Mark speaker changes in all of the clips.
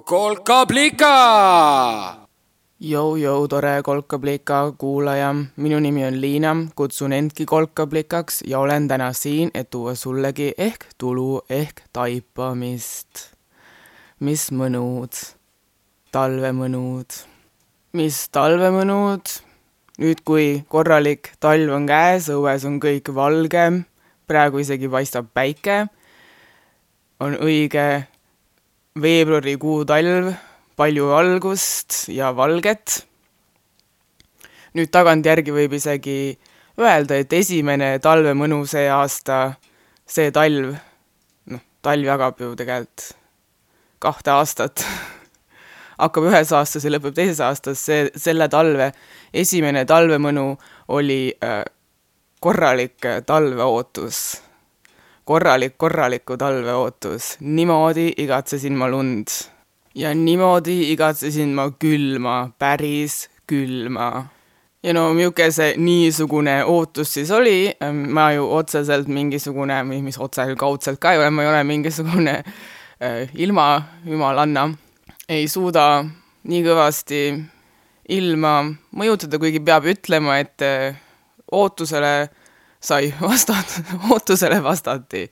Speaker 1: kolkablika.
Speaker 2: Jou-jou, tore kolkablika kuulaja, minu nimi on Liina, kutsun endki kolkablikaks ja olen täna siin, et tuua sullegi ehk tulu ehk taipamist. mis mõnud, talvemõnud, mis talvemõnud, nüüd kui korralik talv on käes, õues on kõik valge, praegu isegi paistab päike, on õige veebruarikuu talv, palju valgust ja valget. nüüd tagantjärgi võib isegi öelda, et esimene talvemõnu see aasta, see talv, noh, talv jagab ju tegelikult kahte aastat. Hakkab ühes aastas ja lõpeb teises aastas, see, selle talve esimene talvemõnu oli äh, korralik talveootus korralik, korraliku talve ootus. niimoodi igatsesin ma lund. ja niimoodi igatsesin ma külma, päris külma. ja no milline see niisugune ootus siis oli, ma ju otseselt mingisugune, mis otse, kaudselt ka ei ole, ma ei ole mingisugune äh, ilmajumalanna, ei suuda nii kõvasti ilma mõjutada, kuigi peab ütlema, et äh, ootusele sai vastatud, ootusele vastati.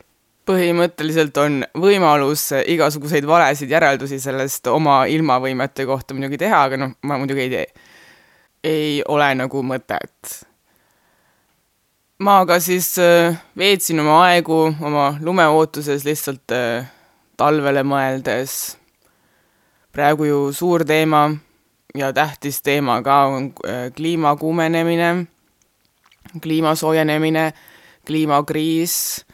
Speaker 2: põhimõtteliselt on võimalus igasuguseid valesid järeldusi sellest oma ilmavõimete kohta muidugi teha, aga noh, ma muidugi ei tee. ei ole nagu mõtet. ma aga siis äh, veetsin oma aegu oma lumeootuses lihtsalt äh, talvele mõeldes. praegu ju suur teema ja tähtis teema ka on äh, kliima kuumenemine kliima soojenemine, kliimakriis,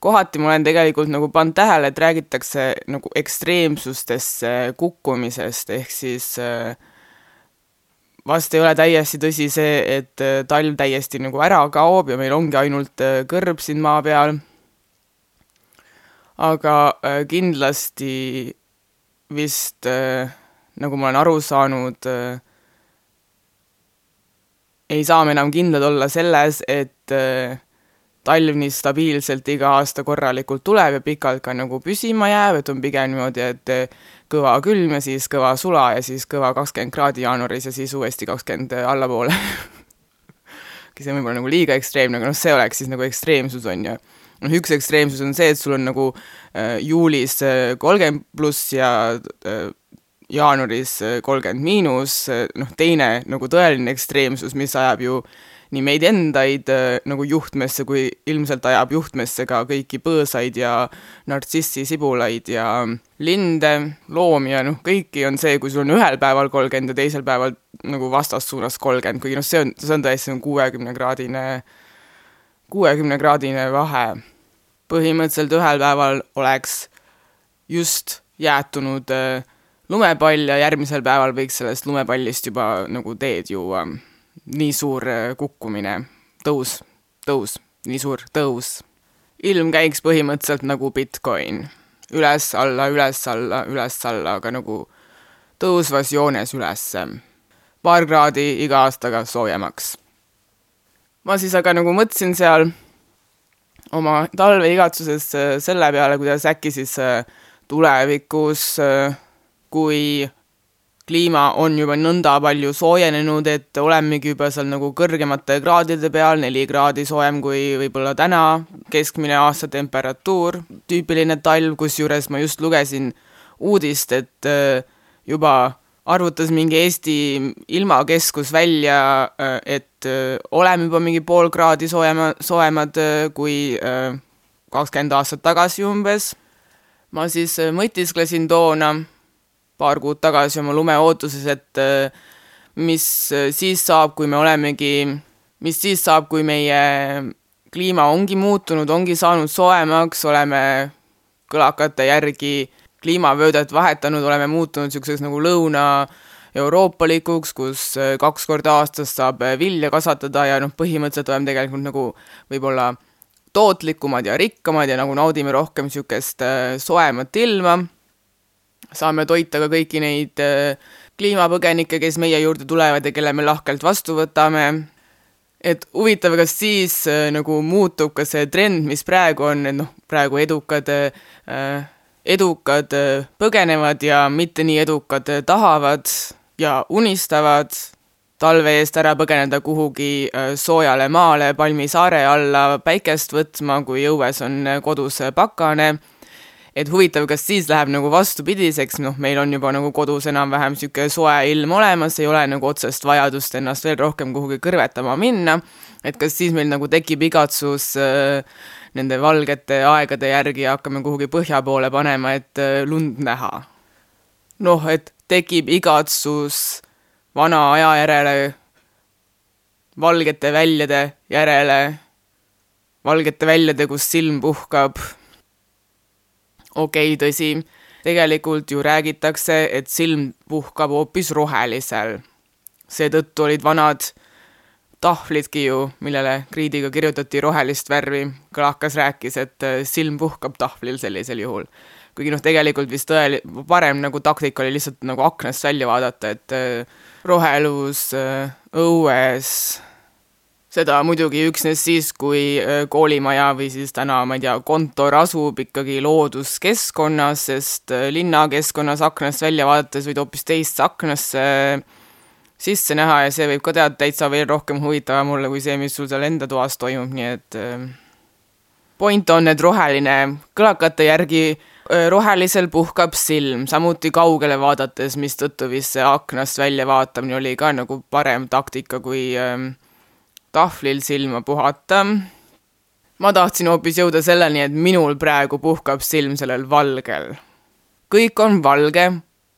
Speaker 2: kohati ma olen tegelikult nagu pannud tähele, et räägitakse nagu ekstreemsustesse kukkumisest, ehk siis äh, vast ei ole täiesti tõsi see, et äh, talv täiesti nagu ära kaob ja meil ongi ainult äh, kõrb siin maa peal. aga kindlasti vist, nagu ma olen aru saanud, ei saa me enam kindlad olla selles, et äh, talv nii stabiilselt iga aasta korralikult tuleb ja pikalt ka nagu püsima jääb, et on pigem niimoodi, et äh, kõva külm ja siis kõva sula ja siis kõva kakskümmend kraadi jaanuaris ja siis uuesti kakskümmend allapoole see on võib-olla nagu liiga ekstreemne, aga noh, see oleks siis nagu ekstreemsus, on ju. noh, üks ekstreemsus on see, et sul on nagu äh, juulis kolmkümmend pluss ja äh, jaanuaris äh, kolmkümmend miinus, äh, noh, teine nagu tõeline ekstreemsus, mis ajab ju nii meid endaid äh, nagu juhtmesse, kui ilmselt ajab juhtmesse ka kõiki põõsaid ja nartsissisibulaid ja linde, loomi ja noh, kõiki on see, kui sul on ühel päeval kolmkümmend ja teisel päeval nagu vastassuunas kolmkümmend, kuigi noh, see on, see on tõesti kuuekümne kraadine, kuuekümne kraadine vahe. põhimõtteliselt ühel päeval oleks just jäätunud äh, lumepall ja järgmisel päeval võiks sellest lumepallist juba nagu teed juua. nii suur äh, kukkumine, tõus, tõus, nii suur tõus. ilm käiks põhimõtteliselt nagu Bitcoin, üles-alla, üles-alla, üles-alla, aga nagu tõusvas joones ülesse. paar kraadi iga aastaga soojemaks. ma siis aga nagu mõtlesin seal oma talveigatsuses äh, selle peale, kuidas äkki siis äh, tulevikus äh, kui kliima on juba nõnda palju soojenenud, et olemegi juba seal nagu kõrgemate kraadide peal, neli kraadi soojem kui võib-olla täna, keskmine aastatemperatuur, tüüpiline talv, kusjuures ma just lugesin uudist, et äh, juba arvutas mingi Eesti ilmakeskus välja, äh, et äh, oleme juba mingi pool kraadi soojema, soojemad kui kakskümmend aastat tagasi umbes. ma siis mõtisklesin toona paar kuud tagasi oma lumeootuses, et äh, mis äh, siis saab, kui me olemegi, mis siis saab, kui meie kliima ongi muutunud, ongi saanud soojemaks, oleme kõlakate järgi kliimavöödet vahetanud, oleme muutunud niisuguseks nagu lõuna-euroopalikuks, kus äh, kaks korda aastas saab vilja kasvatada ja noh, põhimõtteliselt oleme tegelikult nagu võib-olla tootlikumad ja rikkamad ja nagu naudime rohkem niisugust soojemat ilma saame toita ka kõiki neid äh, kliimapõgenikke, kes meie juurde tulevad ja kelle me lahkelt vastu võtame. et huvitav, kas siis äh, nagu muutub ka see trend, mis praegu on, et noh, praegu edukad äh, edukad põgenevad ja mitte nii edukad tahavad ja unistavad talve eest ära põgeneda kuhugi soojale maale palmisaare alla päikest võtma, kui õues on kodus pakane et huvitav, kas siis läheb nagu vastupidiseks, noh, meil on juba nagu kodus enam-vähem niisugune soe ilm olemas, ei ole nagu otsest vajadust ennast veel rohkem kuhugi kõrvetama minna, et kas siis meil nagu tekib igatsus äh, nende valgete aegade järgi ja hakkame kuhugi põhja poole panema, et äh, lund näha. noh, et tekib igatsus vana aja järele, valgete väljade järele, valgete väljade, kus silm puhkab okei okay,, tõsi, tegelikult ju räägitakse, et silm puhkab hoopis rohelisel. seetõttu olid vanad tahvlidki ju, millele kriidiga kirjutati rohelist värvi, Kalakas rääkis, et äh, silm puhkab tahvlil sellisel juhul. kuigi noh, tegelikult vist tõeli-, parem nagu taktika oli lihtsalt nagu aknast välja vaadata, et äh, rohelus äh, õues seda muidugi üksnes siis, kui äh, koolimaja või siis täna, ma ei tea, kontor asub ikkagi looduskeskkonnas, sest äh, linnakeskkonnas aknast välja vaadates võid hoopis teist aknasse sisse näha ja see võib ka tead täitsa veel rohkem huvitavam olla kui see, mis sul seal enda toas toimub, nii et äh, point on, et roheline, kõlakate järgi rohelisel puhkab silm, samuti kaugele vaadates, mistõttu vist see aknast välja vaatamine oli ka nagu parem taktika kui äh, tahvlil silma puhata. ma tahtsin hoopis jõuda selleni, et minul praegu puhkab silm sellel valgel. kõik on valge,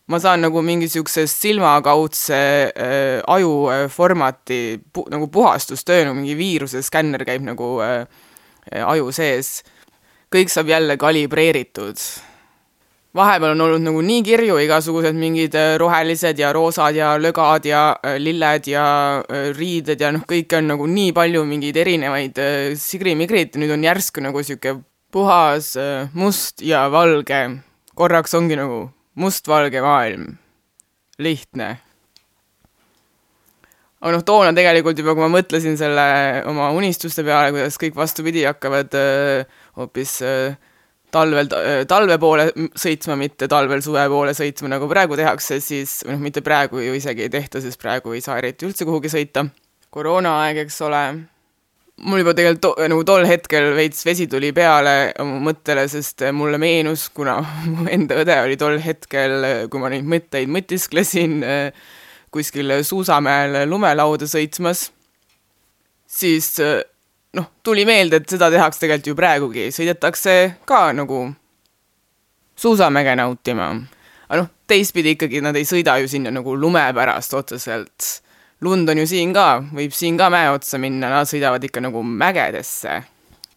Speaker 2: ma saan nagu mingi niisuguse silmakaudse äh, aju äh, formati pu, nagu puhastustöö, nagu mingi viiruse skänner käib nagu äh, aju sees. kõik saab jälle kalibreeritud vahepeal on olnud nagu nii kirju igasugused mingid äh, rohelised ja roosad ja lögad ja äh, lilled ja äh, riided ja noh, kõike on nagu nii palju mingeid erinevaid sigrimigrit nüüd on järsku nagu sihuke puhas must ja valge. korraks ongi nagu mustvalge maailm. lihtne. aga noh, toona tegelikult juba, kui ma mõtlesin selle oma unistuste peale, kuidas kõik vastupidi hakkavad hoopis öö, talvel, talve poole sõitma, mitte talvel suve poole sõitma, nagu praegu tehakse, siis, või noh, mitte praegu ju isegi ei tehta, sest praegu ei saa eriti üldse kuhugi sõita. koroonaaeg, eks ole. mul juba tegelikult to, nagu tol hetkel veits vesi tuli peale mõttele, sest mulle meenus, kuna mu enda õde oli tol hetkel, kui ma neid mõtteid mõtisklesin, kuskil Suusamäel lumelauda sõitmas, siis noh, tuli meelde, et seda tehakse tegelikult ju praegugi, sõidetakse ka nagu suusamäge nautima. aga noh, teistpidi ikkagi nad ei sõida ju sinna nagu lume pärast otseselt. lund on ju siin ka, võib siin ka mäe otsa minna, nad sõidavad ikka nagu mägedesse,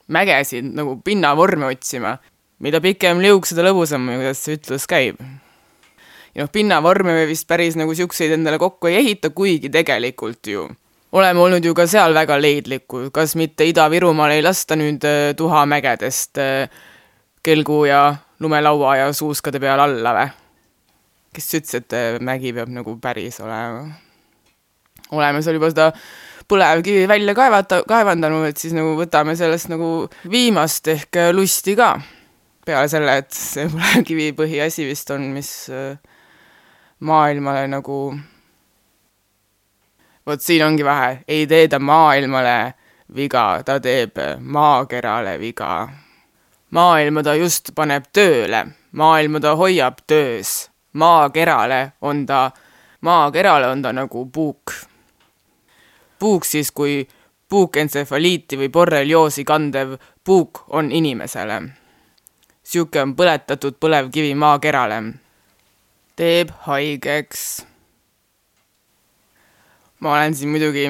Speaker 2: mägesid nagu pinnavorme otsima. mida pikem liug, seda lõbusam, kuidas see ütlus käib. ja noh, pinnavorme me vist päris nagu siukseid endale kokku ei ehita, kuigi tegelikult ju oleme olnud ju ka seal väga leidlikud, kas mitte Ida-Virumaal ei lasta nüüd äh, tuhamägedest äh, kelgu ja lumelaua ja suuskade peal alla või? kes ütles, et äh, mägi peab nagu päris olema? oleme seal juba seda põlevkivi välja kaevata, kaevandanud, et siis nagu võtame sellest nagu viimast ehk lusti ka. peale selle, et see põlevkivi põhiasi vist on, mis maailmale nagu vot siin ongi vahe, ei tee ta maailmale viga, ta teeb maakerale viga. maailma ta just paneb tööle, maailma ta hoiab töös, maakerale on ta, maakerale on ta nagu puuk. puuk siis, kui puukentsefaliiti või borrelioosi kandev puuk on inimesele. sihuke on põletatud põlevkivi maakerale. teeb haigeks ma olen siin muidugi,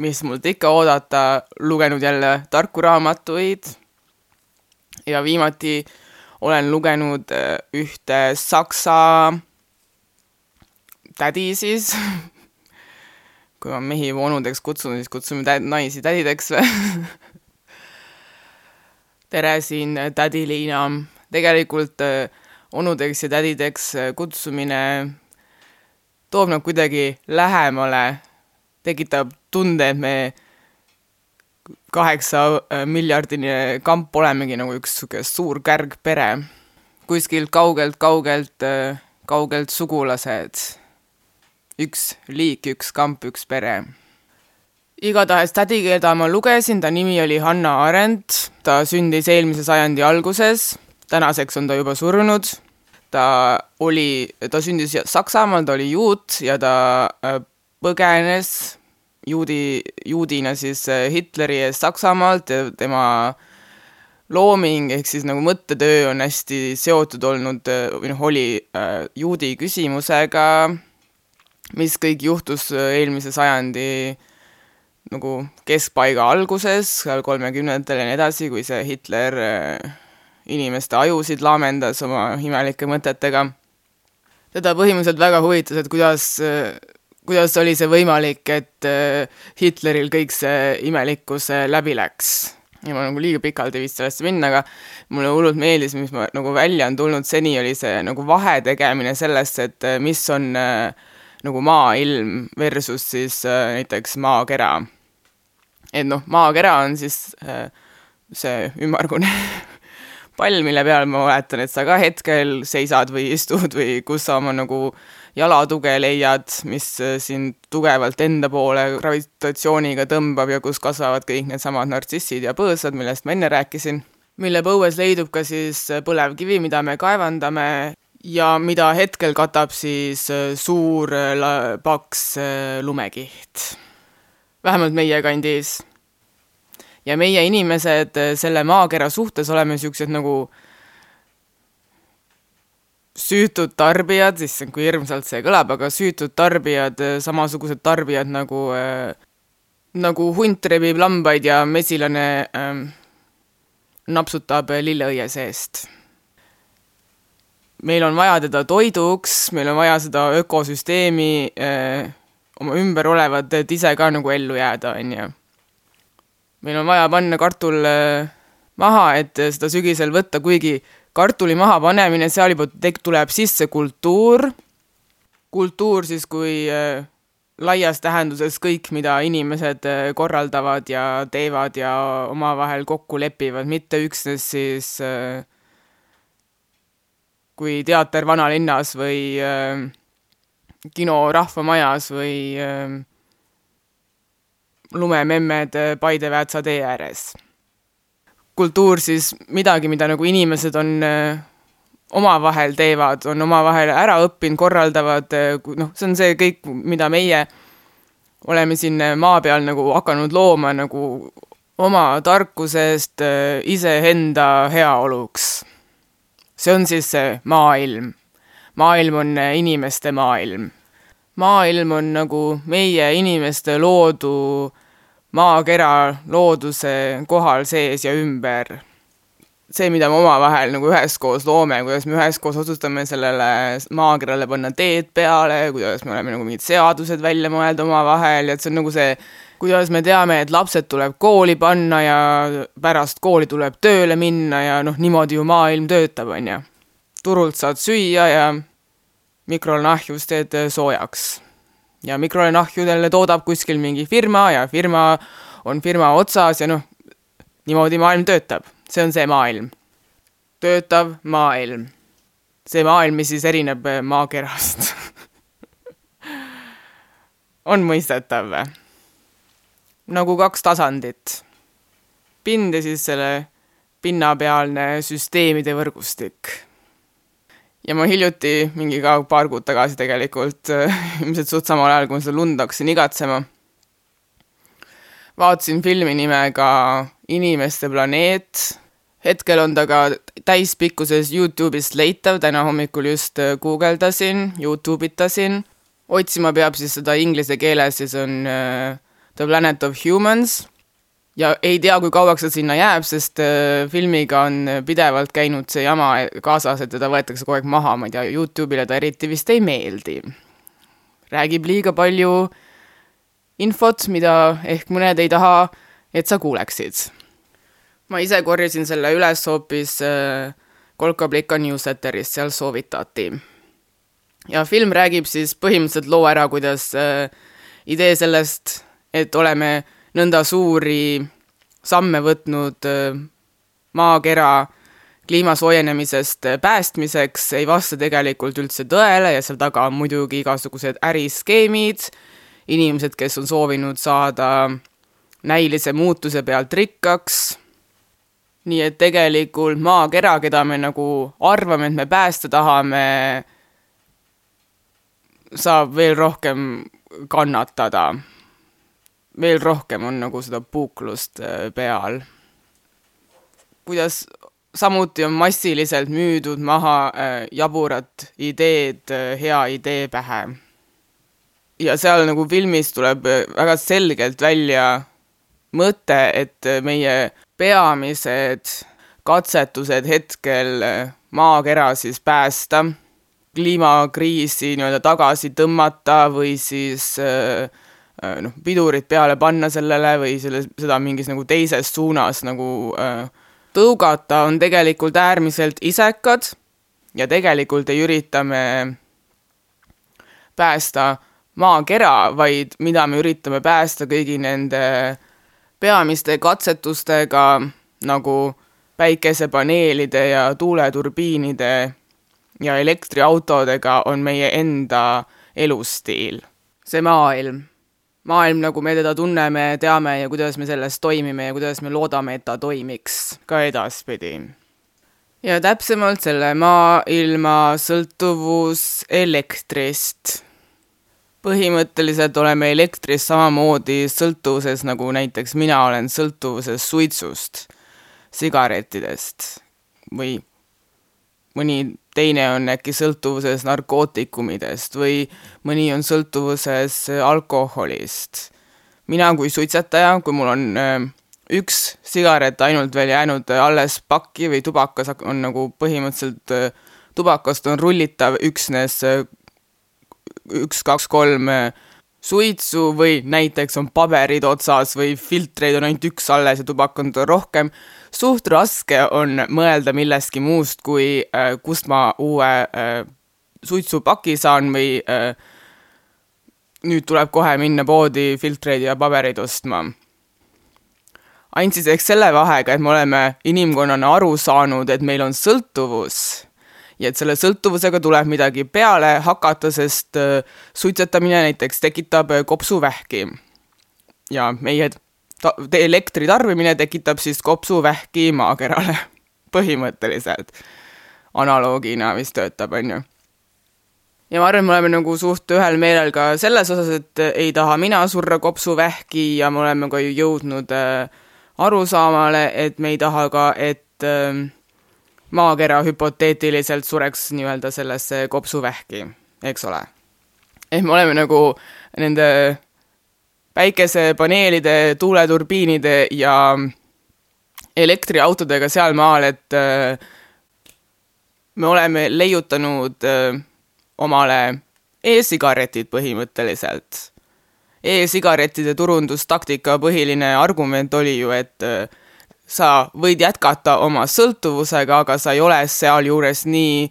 Speaker 2: mis mult ikka oodata, lugenud jälle tarku raamatuid. Ja viimati olen lugenud äh, ühte saksa tädi siis. Kui ma mehi onudeks kutsun, siis kutsume tä-, naisi tädideks. Või tere siin, tädi Liina. tegelikult äh, onudeks ja tädideks kutsumine toob nad kuidagi lähemale, tekitab tunde, et me kaheksa äh, miljardine kamp olemegi nagu üks niisugune suur kärgpere. kuskilt kaugelt-kaugelt, kaugelt sugulased. üks liik, üks kamp, üks pere. igatahes tädi, keda ma lugesin, ta nimi oli Hanna Arendt, ta sündis eelmise sajandi alguses, tänaseks on ta juba surnud ta oli, ta sündis Saksamaal, ta oli juut ja ta äh, põgenes juudi, juudina siis äh, Hitleri eest Saksamaalt ja tema looming ehk siis nagu mõttetöö on hästi seotud olnud äh, või noh, oli juudi küsimusega, mis kõik juhtus eelmise sajandi nagu keskpaiga alguses, seal kolmekümnendatel ja nii edasi, kui see Hitler äh, inimeste ajusid laamendas oma imelike mõtetega. teda põhimõtteliselt väga huvitas, et kuidas, kuidas oli see võimalik, et äh, Hitleril kõik see imelikkus äh, läbi läks. ja ma nagu liiga pikalt ei viitsi sellesse minna, aga mulle hullult meeldis, mis ma nagu välja on tulnud seni, oli see nagu vahe tegemine sellest, et äh, mis on nagu maailm versus siis näiteks maakera. et noh, maakera on siis see ümmargune pall, mille peal ma oletan, et sa ka hetkel seisad või istud või kus sa oma nagu jalatuge leiad, mis äh, sind tugevalt enda poole gravitatsiooniga tõmbab ja kus kasvavad kõik needsamad nartsissid ja põõsad, millest ma enne rääkisin, mille põues leidub ka siis äh, põlevkivi, mida me kaevandame ja mida hetkel katab siis äh, suur paks lumekiht. vähemalt meie kandis ja meie inimesed eh, selle maakera suhtes oleme niisugused nagu süütud tarbijad, issand, kui hirmsalt see kõlab, aga süütud tarbijad, eh, samasugused tarbijad nagu äh,, nagu hunt rebib lambaid ja mesilane äh, napsutab lilleõie seest. meil on vaja teda toiduks, meil on vaja seda ökosüsteemi äh, oma ümber olevat, et ise ka nagu ellu jääda, on ju meil on vaja panna kartul äh, maha, et äh, seda sügisel võtta, kuigi kartuli mahapanemine, seal juba tek-, tuleb sisse kultuur, kultuur siis kui äh, laias tähenduses kõik, mida inimesed korraldavad ja teevad ja omavahel kokku lepivad, mitte üksnes siis kui teater vanalinnas või kino Rahvamajas või lumememmed äh, Paide-Väätsa tee ääres. kultuur siis midagi, mida nagu inimesed on äh, omavahel teevad, on omavahel ära õppinud, korraldavad, äh, noh, see on see kõik, mida meie oleme siin maa peal nagu hakanud looma nagu oma tarkusest iseenda heaoluks. see on siis see maailm. maailm on inimeste maailm. maailm on nagu meie inimeste loodu maakera looduse kohal sees ja ümber. see, mida me omavahel nagu üheskoos loome, kuidas me üheskoos otsustame sellele maakerale panna teed peale, kuidas me oleme nagu mingid seadused välja mõelda omavahel ja et see on nagu see, kuidas me teame, et lapsed tuleb kooli panna ja pärast kooli tuleb tööle minna ja noh, niimoodi ju maailm töötab, on ju. turult saad süüa ja mikrolnahjus teed soojaks ja mikrolaineahjudele toodab kuskil mingi firma ja firma on firma otsas ja noh, niimoodi maailm töötab, see on see maailm. töötav maailm. see maailm, mis siis erineb äh, maakerast on mõistetav või? nagu kaks tasandit. pind ja siis selle pinnapealne süsteemide võrgustik ja ma hiljuti, mingi ka paar kuud tagasi tegelikult, ilmselt suht samal ajal, kui ma seda lund hakkasin igatsema, vaatasin filmi nimega Inimeste planeet. hetkel on ta ka täispikkuses Youtube'ist leitav, täna hommikul just äh, guugeldasin, Youtube itasin. otsima peab siis seda inglise keeles ja see on uh, The Planet of Humans ja ei tea, kui kauaks ta sinna jääb, sest äh, filmiga on pidevalt käinud see jama kaasas, et teda võetakse kogu aeg maha, ma ei tea, Youtube'ile ta eriti vist ei meeldi. räägib liiga palju infot, mida ehk mõned ei taha, et sa kuuleksid. ma ise korjasin selle üles hoopis äh, Kolkablika newsletterist, seal soovitati. ja film räägib siis põhimõtteliselt loo ära, kuidas äh, idee sellest, et oleme nõnda suuri samme võtnud maakera kliima soojenemisest päästmiseks ei vasta tegelikult üldse tõele ja seal taga on muidugi igasugused äriskeemid, inimesed, kes on soovinud saada näilise muutuse pealt rikkaks, nii et tegelikult maakera, keda me nagu arvame, et me päästa tahame, saab veel rohkem kannatada. Veel rohkem on nagu seda puuklust äh, peal. kuidas samuti on massiliselt müüdud maha äh, jaburat ideed, äh, hea idee pähe. ja seal nagu filmis tuleb väga selgelt välja mõte, et meie peamised katsetused hetkel maakera siis päästa, kliimakriisi nii-öelda tagasi tõmmata või siis äh, noh, pidurid peale panna sellele või selle, seda mingis nagu teises suunas nagu äh, tõugata, on tegelikult äärmiselt isekad ja tegelikult ei ürita me päästa maakera, vaid mida me üritame päästa kõigi nende peamiste katsetustega nagu päikesepaneelide ja tuuleturbiinide ja elektriautodega on meie enda elustiil. see maailm maailm, nagu me teda tunneme, teame ja kuidas me selles toimime ja kuidas me loodame, et ta toimiks ka edaspidi. ja täpsemalt selle maailma sõltuvus elektrist. põhimõtteliselt oleme elektrist samamoodi sõltuvuses, nagu näiteks mina olen sõltuvuses suitsust, sigarettidest või mõni teine on äkki sõltuvuses narkootikumidest või mõni on sõltuvuses alkoholist. mina kui suitsetaja, kui mul on äh, üks sigaret ainult veel jäänud alles pakki või tubakas on nagu põhimõtteliselt, äh, tubakast on rullitav üksnes äh, üks, kaks, kolm suitsu või näiteks on paberid otsas või filtreid on ainult üks alles ja tubakat on rohkem, suht raske on mõelda millestki muust, kui äh, kust ma uue äh, suitsupaki saan või äh, nüüd tuleb kohe minna poodi filtreid ja pabereid ostma. ainult siis eks selle vahega, et me oleme inimkonnana aru saanud, et meil on sõltuvus ja et selle sõltuvusega tuleb midagi peale hakata, sest äh, suitsetamine näiteks tekitab äh, kopsuvähki. ja meie ta-, elektri tarbimine tekitab siis kopsuvähki maakerale, põhimõtteliselt. analoogina vist töötab, on ju. ja ma arvan, et me oleme nagu suht ühel meelel ka selles osas, et ei taha mina surra kopsuvähki ja me oleme ka ju jõudnud äh, arusaamale, et me ei taha ka, et äh, maakera hüpoteetiliselt sureks nii-öelda sellesse kopsuvähki, eks ole. ehk me oleme nagu nende päikesepaneelide, tuuleturbiinide ja elektriautodega sealmaal, et äh, me oleme leiutanud äh, omale e-sigaretid põhimõtteliselt e. E-sigarettide turundustaktika põhiline argument oli ju, et äh, sa võid jätkata oma sõltuvusega, aga sa ei ole sealjuures nii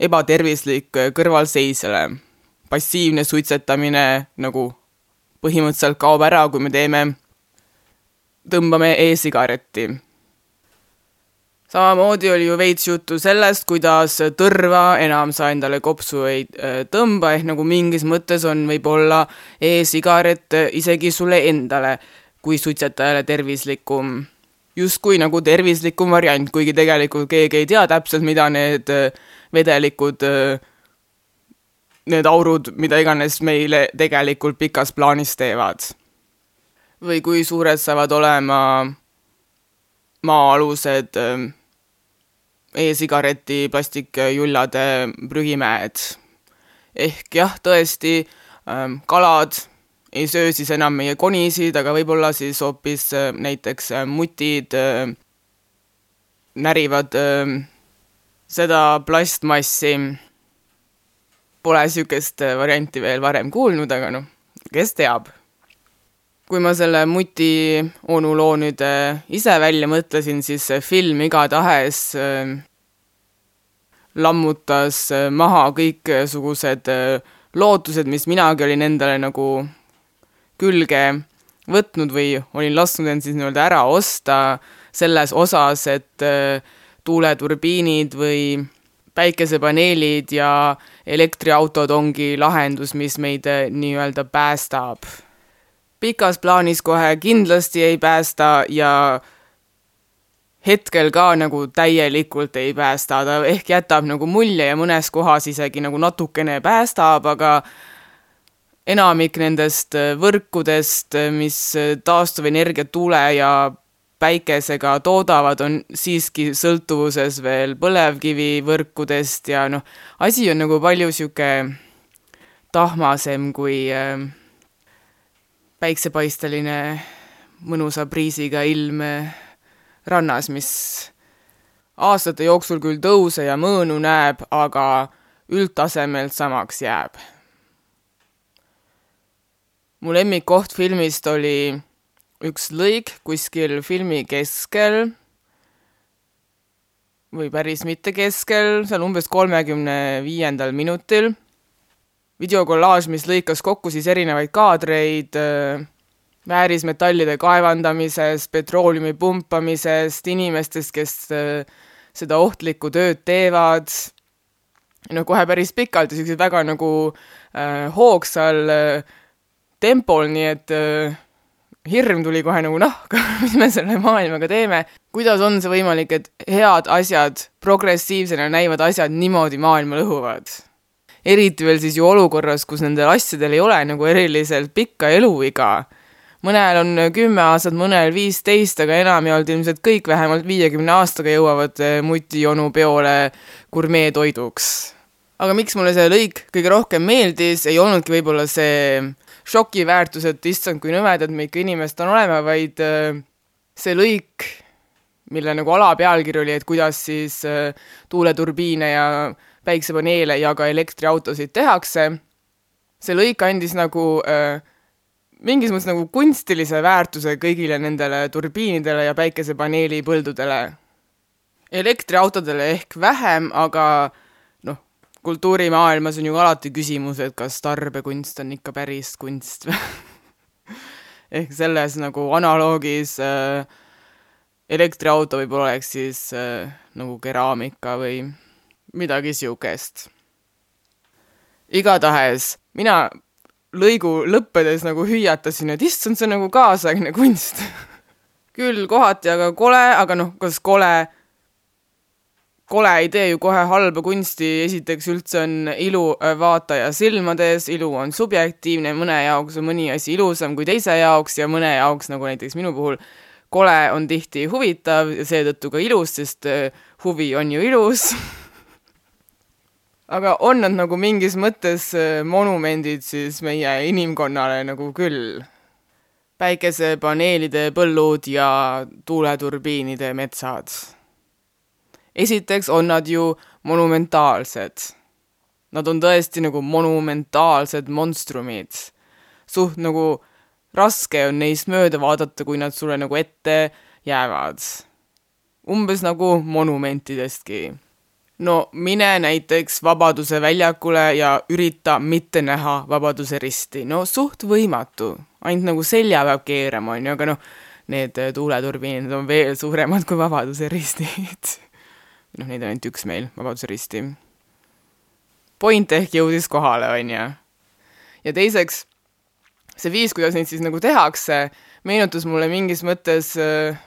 Speaker 2: ebatervislik kõrvalseisjale. passiivne suitsetamine nagu põhimõtteliselt kaob ära, kui me teeme, tõmbame e-sigaretti. samamoodi oli ju veits juttu sellest, kuidas tõrva enam sa endale kopsu ei äh, tõmba, ehk nagu mingis mõttes on võib-olla e-sigaret isegi sulle endale kui suitsetajale tervislikum justkui nagu tervislikum variant, kuigi tegelikult keegi ei tea täpselt, mida need äh, vedelikud, äh, need aurud, mida iganes meile tegelikult pikas plaanis teevad. või kui suured saavad olema maa-alused äh, e-sigareti plastikjullade prügimäed. ehk jah, tõesti, kalad ei söö siis enam meie konisid, aga võib-olla siis hoopis äh, näiteks äh, mutid äh, närivad seda plastmassi. Pole niisugust varianti veel varem kuulnud, aga noh, kes teab. kui ma selle muti onu loo nüüd ise välja mõtlesin, siis see film igatahes lammutas maha kõiksugused lootused, mis minagi olin endale nagu külge võtnud või olin lasknud end siis nii-öelda ära osta selles osas, et äh, tuuleturbiinid või päikesepaneelid ja elektriautod ongi lahendus, mis meid eh, nii-öelda päästab. pikas plaanis kohe kindlasti ei päästa ja hetkel ka nagu täielikult ei päästa, ta ehk jätab nagu mulje ja mõnes kohas isegi nagu natukene päästab, aga enamik nendest äh, võrkudest, äh, mis äh, taastuvenergiat tuule ja päikesega toodavad, on siiski sõltuvuses veel põlevkivivõrkudest ja noh, asi on nagu palju niisugune tahmasem kui päiksepaisteline mõnusa priisiga ilm rannas, mis aastate jooksul küll tõuse ja mõõnu näeb, aga üldtasemelt samaks jääb. Mu lemmikkoht filmist oli üks lõik kuskil filmi keskel või päris mitte keskel, seal umbes kolmekümne viiendal minutil. videokollaaž, mis lõikas kokku siis erinevaid kaadreid äh, väärismetallide kaevandamisest, petrooleumi pumpamisest, inimestest, kes äh, seda ohtlikku tööd teevad, no kohe päris pikalt ja niisugused väga nagu äh, hoogsal äh, tempol, nii et äh, hirm tuli kohe nagu nahka, mis me selle maailmaga teeme. kuidas on see võimalik, et head asjad, progressiivsena näivad asjad niimoodi maailma lõhuvad? eriti veel siis ju olukorras, kus nendel asjadel ei ole nagu eriliselt pikka eluiga mõnel on kümme aastat, mõnel viisteist, aga enamjaolt ilmselt kõik vähemalt viiekümne aastaga jõuavad eh, mutijonu peole gurmeetoiduks. aga miks mulle see lõik kõige rohkem meeldis, ei olnudki võib-olla see šokiväärtus, et issand, kui nõmedad me ikka inimesed on olema, vaid eh, see lõik, mille nagu alapealkiri oli, et kuidas siis eh, tuuleturbiine ja päiksepaneele ja ka elektriautosid tehakse, see lõik andis nagu äh, mingis mõttes nagu kunstilise väärtuse kõigile nendele turbiinidele ja päikesepaneeli põldudele. elektriautodele ehk vähem, aga kultuurimaailmas on ju alati küsimus, et kas tarbekunst on ikka päris kunst või ehk selles nagu analoogis äh, elektriauto võib-olla oleks siis äh, nagu keraamika või midagi siukest. igatahes mina lõigu lõppedes nagu hüüatasin, et issand, see on nagu kaasaegne kunst küll kohati aga kole, aga noh, kas kole, kole ei tee ju kohe halba kunsti, esiteks üldse on ilu äh, vaataja silmades, ilu on subjektiivne, mõne jaoks on mõni asi ilusam kui teise jaoks ja mõne jaoks, nagu näiteks minu puhul, kole on tihti huvitav ja seetõttu ka ilus, sest äh, huvi on ju ilus aga on nad nagu mingis mõttes äh, monumendid siis meie inimkonnale nagu küll. päikesepaneelide põllud ja tuuleturbiinide metsad. Esiteks on nad ju monumentaalsed. Nad on tõesti nagu monumentaalsed monstrumid. suht nagu raske on neist mööda vaadata, kui nad sulle nagu ette jäävad. umbes nagu monumentidestki no mine näiteks Vabaduse väljakule ja ürita mitte näha Vabaduse risti, no suht võimatu, ainult nagu selja peab keerama, on ju, aga noh, need tuuleturbiinid on veel suuremad kui Vabaduse ristid noh, neid on ainult üks meil, Vabaduse risti. point ehk jõudis kohale, on ju. ja teiseks, see viis, kuidas neid siis nagu tehakse, meenutas mulle mingis mõttes äh,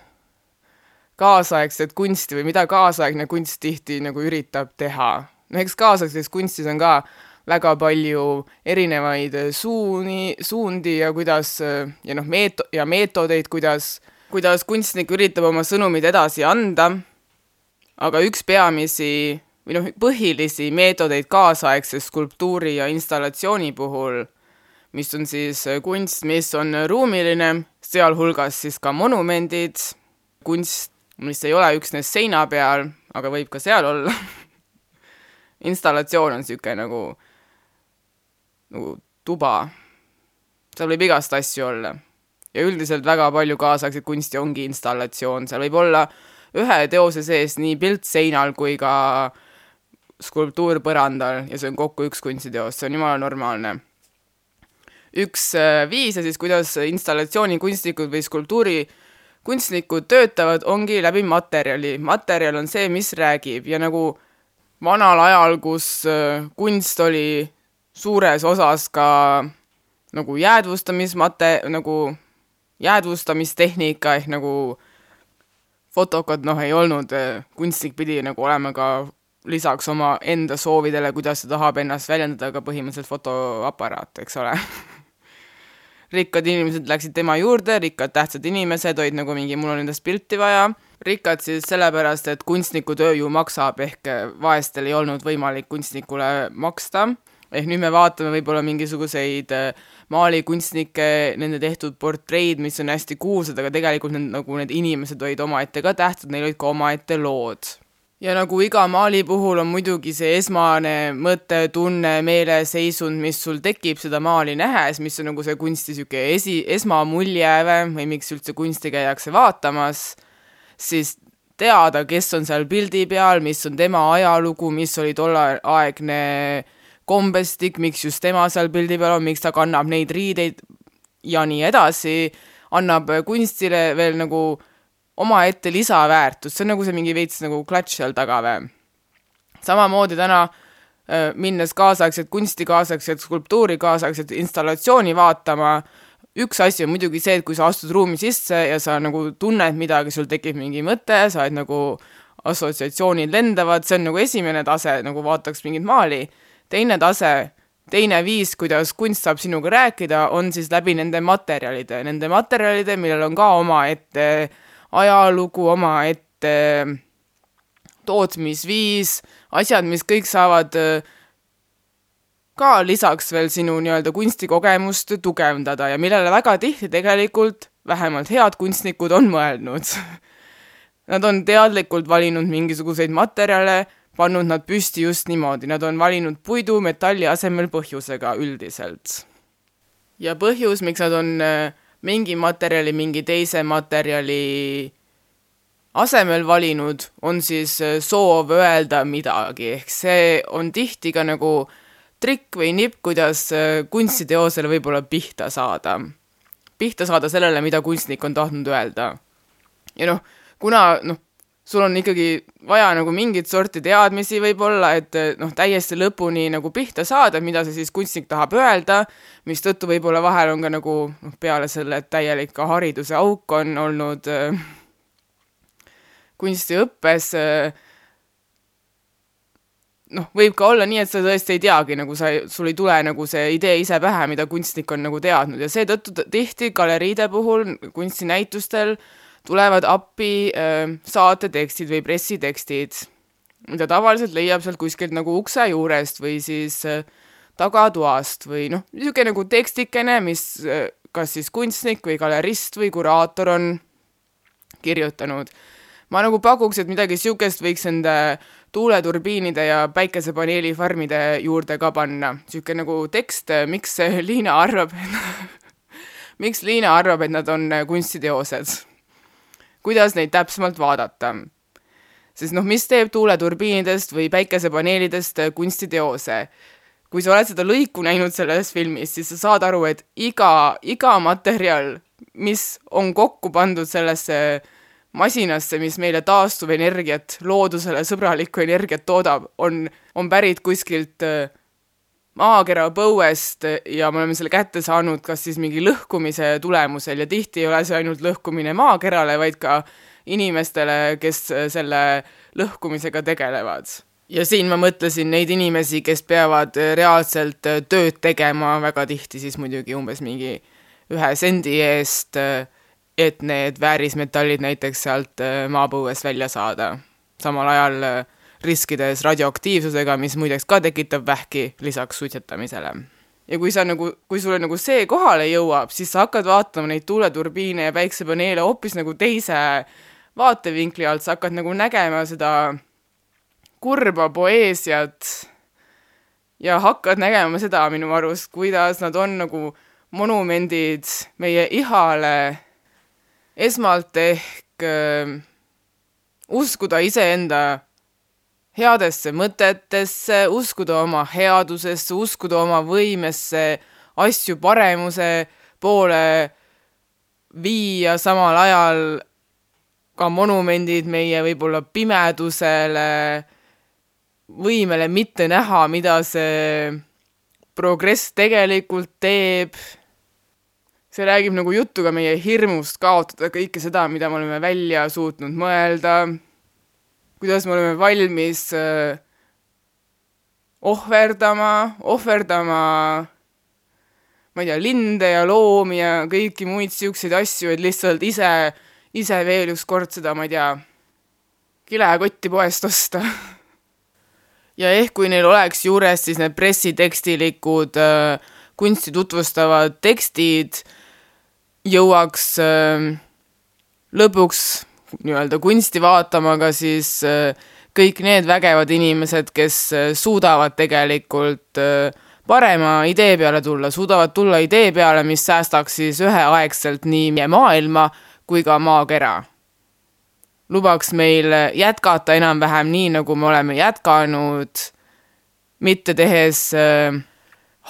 Speaker 2: kaasaegset kunsti või mida kaasaegne kunst tihti nagu üritab teha. no eks kaasaegses kunstis on ka väga palju erinevaid suuni, suundi ja kuidas ja noh, meeto- ja meetodeid, kuidas, kuidas kunstnik üritab oma sõnumid edasi anda. Aga üks peamisi või noh, põhilisi meetodeid kaasaegse skulptuuri ja installatsiooni puhul, mis on siis kunst, mis on ruumiline, sealhulgas siis ka monumendid, kunst mis ei ole üksnes seina peal, aga võib ka seal olla installatsioon on niisugune nagu, nagu tuba. seal võib igast asju olla. ja üldiselt väga palju kaasaegset kunsti ongi installatsioon, seal võib olla ühe teose sees nii pilt seinal kui ka skulptuur põrandal ja see on kokku üks kunstiteos, see on jumala normaalne. üks äh, viise siis, kuidas installatsioonikunstnikud või skulptuuri kunstnikud töötavad, ongi läbi materjali. materjal on see, mis räägib ja nagu vanal ajal, kus äh, kunst oli suures osas ka nagu jäädvustamismate-, nagu jäädvustamistehnika ehk nagu fotokad, noh, ei olnud, äh, kunstnik pidi nagu olema ka lisaks oma enda soovidele, kuidas ta tahab ennast väljendada, ka põhimõtteliselt fotoaparaat, eks ole. Rikkad inimesed läksid tema juurde, rikkad tähtsad inimesed olid nagu mingi, mul on endast pilti vaja, rikkad siis sellepärast, et kunstniku töö ju maksab, ehk vaestel ei olnud võimalik kunstnikule maksta, ehk nüüd me vaatame võib-olla mingisuguseid äh, maalikunstnikke, nende tehtud portreid, mis on hästi kuulsad, aga tegelikult need, nagu need inimesed olid omaette ka tähtsad, neil olid ka omaette lood. Ja nagu iga maali puhul on muidugi see esmane mõte, tunne, meeleseisund, mis sul tekib seda maali nähes, mis on nagu see kunsti niisugune esi, esmamulje või miks üldse kunsti käiakse vaatamas, siis teada, kes on seal pildi peal, mis on tema ajalugu, mis oli tolleaegne kombestik, miks just tema seal pildi peal on, miks ta kannab neid riideid ja nii edasi, annab kunstile veel nagu omaette lisaväärtust, see on nagu see mingi veits nagu klatš seal taga või. samamoodi täna äh, minnes kaasaegset kunsti, kaasaegset skulptuuri, kaasaegset installatsiooni vaatama, üks asi on muidugi see, et kui sa astud ruumi sisse ja sa nagu tunned midagi, sul tekib mingi mõte, sa oled nagu assotsiatsioonid lendavad, see on nagu esimene tase, nagu vaataks mingit maali. Teine tase, teine viis, kuidas kunst saab sinuga rääkida, on siis läbi nende materjalide, nende materjalide, millel on ka omaette ajalugu omaette, tootmisviis, asjad, mis kõik saavad äh, ka lisaks veel sinu nii-öelda kunstikogemust tugevdada ja millele väga tihti tegelikult vähemalt head kunstnikud on mõelnud. Nad on teadlikult valinud mingisuguseid materjale, pannud nad püsti just niimoodi, nad on valinud puidu metalli asemel põhjusega üldiselt. ja põhjus, miks nad on äh, mingi materjali mingi teise materjali asemel valinud, on siis äh, soov öelda midagi, ehk see on tihti ka nagu trikk või nipp, kuidas äh, kunstiteosele võib-olla pihta saada. pihta saada sellele, mida kunstnik on tahtnud öelda. ja noh, kuna noh, sul on ikkagi vaja nagu mingit sorti teadmisi võib-olla, et noh, täiesti lõpuni nagu pihta saada, mida see siis kunstnik tahab öelda, mistõttu võib-olla vahel on ka nagu noh, peale selle, täielik hariduse auk on olnud äh, kunstiõppes äh, noh, võib ka olla nii, et sa tõesti ei teagi, nagu sa, sul ei tule nagu see idee ise pähe, mida kunstnik on nagu teadnud. Ja seetõttu tihti galeriide puhul, kunstinäitustel äh, tulevad appi äh, saatetekstid või pressitekstid, mida tavaliselt leiab sealt kuskilt nagu ukse juurest või siis äh, tagatoast või noh, niisugune nagu tekstikene, mis äh, kas siis kunstnik või galerist või kuraator on kirjutanud. ma nagu pakuks, et midagi niisugust võiks enda tuuleturbiinide ja päikesepaneelifarmide juurde ka panna. niisugune nagu tekst, miks Liina arvab miks Liina arvab, et nad on kunstiteosed kuidas neid täpsemalt vaadata. sest noh, mis teeb tuuleturbiinidest või päikesepaneelidest kunstiteose? kui sa oled seda lõiku näinud selles filmis, siis sa saad aru, et iga, iga materjal, mis on kokku pandud sellesse masinasse, mis meile taastuvenergiat, loodusele sõbralikku energiat toodab, on, on pärit kuskilt äh, maakera põuest ja me oleme selle kätte saanud kas siis mingi lõhkumise tulemusel ja tihti ei ole see ainult lõhkumine maakerale, vaid ka inimestele, kes selle lõhkumisega tegelevad. ja siin ma mõtlesin neid inimesi, kes peavad reaalselt tööd tegema, väga tihti siis muidugi umbes mingi ühe sendi eest, et need väärismetallid näiteks sealt maapõuest välja saada. samal ajal riskides radioaktiivsusega, mis muideks ka tekitab vähki lisaks suitsetamisele. ja kui sa nagu, kui sulle nagu see kohale jõuab, siis sa hakkad vaatama neid tuuleturbiine ja päiksepaneele hoopis nagu teise vaatevinkli alt, sa hakkad nagu nägema seda kurba poeesiat ja hakkad nägema seda minu arust, kuidas nad on nagu monumendid meie ihale esmalt ehk äh, uskuda iseenda headesse mõtetesse, uskuda oma headusesse, uskuda oma võimesse asju paremuse poole viia, samal ajal ka monumendid meie võib-olla pimedusele, võimele mitte näha, mida see progress tegelikult teeb. see räägib nagu juttu ka meie hirmust kaotada kõike seda, mida me oleme välja suutnud mõelda, kuidas me oleme valmis äh, ohverdama, ohverdama ma ei tea, linde ja loomi ja kõiki muid siukseid asju, et lihtsalt ise, ise veel ükskord seda, ma ei tea, kilekotti poest osta. Ja ehk kui neil oleks juures siis need pressitekstilikud äh, kunsti tutvustavad tekstid, jõuaks äh, lõpuks nii-öelda kunsti vaatama ka siis äh, kõik need vägevad inimesed, kes äh, suudavad tegelikult äh, parema idee peale tulla, suudavad tulla idee peale, mis säästaks siis üheaegselt nii meie maailma kui ka maakera lubaks meil jätkata enam-vähem nii, nagu me oleme jätkanud, mitte tehes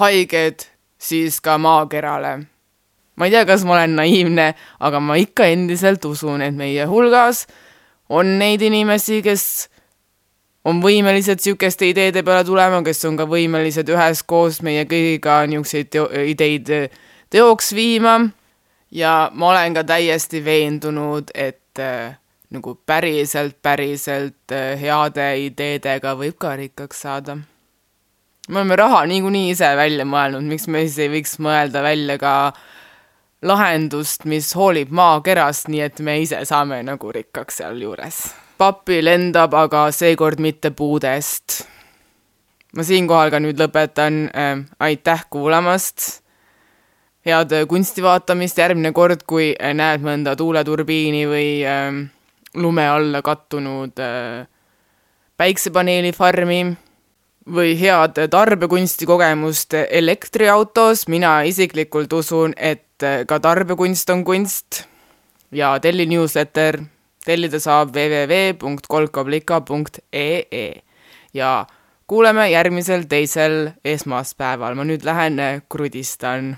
Speaker 2: haiget siis ka maakerale. Ma ei tea, kas ma olen naiivne, aga ma ikka endiselt usun, et meie hulgas on neid inimesi, kes on võimelised niisuguste ideede peale tulema, kes on ka võimelised üheskoos meie kõigiga niisuguseid ideid teoks viima ja ma olen ka täiesti veendunud, et äh, nagu päriselt, päriselt äh, heade ideedega võib ka rikkaks saada. me oleme raha niikuinii ise välja mõelnud, miks me siis ei võiks mõelda välja ka lahendust, mis hoolib maakerast, nii et me ise saame nagu rikkaks sealjuures. pappi lendab aga seekord mitte puudest. ma siinkohal ka nüüd lõpetan äh,, aitäh kuulamast head kunsti vaatamist järgmine kord, kui näed mõnda tuuleturbiini või äh, lume alla kattunud äh, päiksepaneelifarmi või head tarbekunstikogemust elektriautos, mina isiklikult usun, et äh, ka tarbekunst on kunst. Ja telli newsletter, tellida saab www.kolkablika.ee ja kuuleme järgmisel teisel esmaspäeval, ma nüüd lähen krudistan